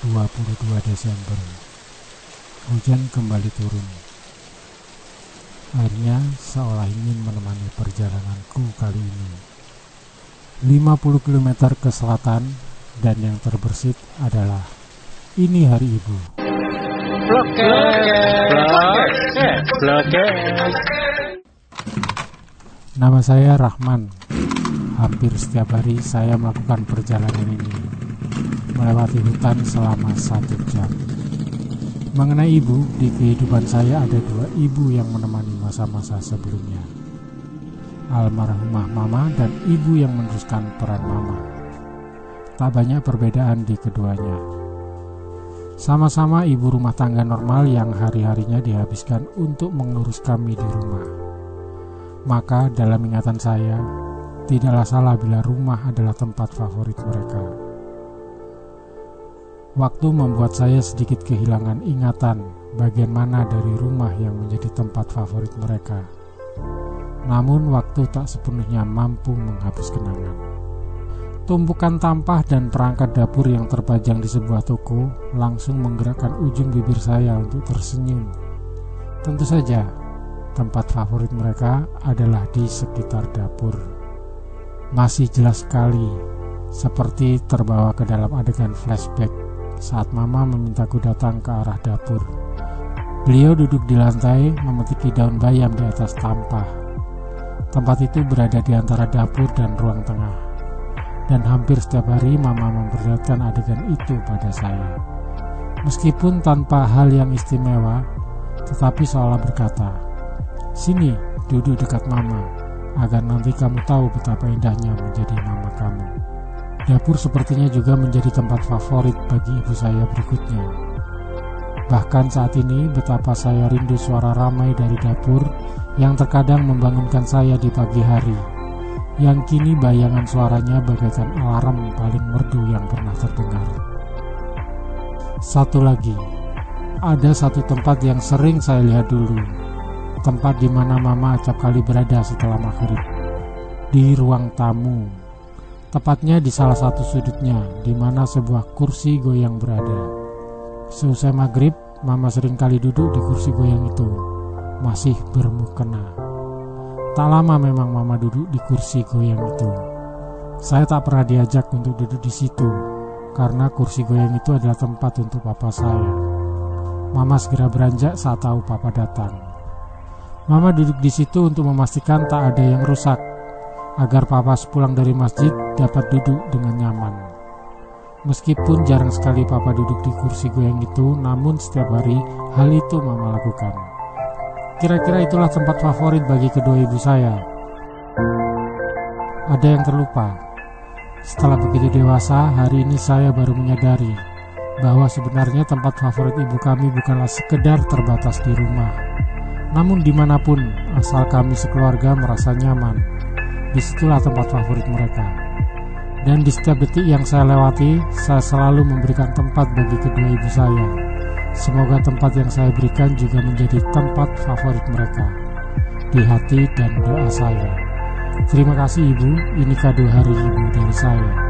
22 Desember. Hujan kembali turun. Airnya seolah ingin menemani perjalananku kali ini. 50 km ke selatan dan yang terbersit adalah ini hari ibu. Nama saya Rahman. Hampir setiap hari saya melakukan perjalanan ini melewati hutan selama satu jam. Mengenai ibu, di kehidupan saya ada dua ibu yang menemani masa-masa sebelumnya. Almarhumah mama dan ibu yang meneruskan peran mama. Tak banyak perbedaan di keduanya. Sama-sama ibu rumah tangga normal yang hari-harinya dihabiskan untuk mengurus kami di rumah. Maka dalam ingatan saya, tidaklah salah bila rumah adalah tempat favorit mereka. Waktu membuat saya sedikit kehilangan ingatan bagian mana dari rumah yang menjadi tempat favorit mereka. Namun waktu tak sepenuhnya mampu menghapus kenangan. Tumpukan tampah dan perangkat dapur yang terpajang di sebuah toko langsung menggerakkan ujung bibir saya untuk tersenyum. Tentu saja, tempat favorit mereka adalah di sekitar dapur. Masih jelas sekali, seperti terbawa ke dalam adegan flashback saat Mama memintaku datang ke arah dapur. Beliau duduk di lantai memetiki daun bayam di atas tampah. Tempat itu berada di antara dapur dan ruang tengah. Dan hampir setiap hari Mama memperlihatkan adegan itu pada saya. Meskipun tanpa hal yang istimewa, tetapi seolah berkata, Sini, duduk dekat Mama, agar nanti kamu tahu betapa indahnya menjadi mama kamu. Dapur sepertinya juga menjadi tempat favorit bagi ibu saya berikutnya. Bahkan saat ini betapa saya rindu suara ramai dari dapur yang terkadang membangunkan saya di pagi hari. Yang kini bayangan suaranya bagaikan alarm paling merdu yang pernah terdengar. Satu lagi, ada satu tempat yang sering saya lihat dulu. Tempat di mana mama acap kali berada setelah maghrib. Di ruang tamu Tepatnya di salah satu sudutnya, di mana sebuah kursi goyang berada. Seusai maghrib, Mama sering kali duduk di kursi goyang itu, masih bermukena. Tak lama memang Mama duduk di kursi goyang itu. Saya tak pernah diajak untuk duduk di situ, karena kursi goyang itu adalah tempat untuk papa saya. Mama segera beranjak saat tahu papa datang. Mama duduk di situ untuk memastikan tak ada yang rusak agar papa sepulang dari masjid dapat duduk dengan nyaman. Meskipun jarang sekali papa duduk di kursi goyang itu, namun setiap hari hal itu mama lakukan. Kira-kira itulah tempat favorit bagi kedua ibu saya. Ada yang terlupa. Setelah begitu dewasa, hari ini saya baru menyadari bahwa sebenarnya tempat favorit ibu kami bukanlah sekedar terbatas di rumah. Namun di mana pun, asal kami sekeluarga merasa nyaman, di situlah tempat favorit mereka. Dan di setiap detik yang saya lewati, saya selalu memberikan tempat bagi kedua ibu saya. Semoga tempat yang saya berikan juga menjadi tempat favorit mereka di hati dan doa saya. Terima kasih ibu, ini kado hari ibu dari saya.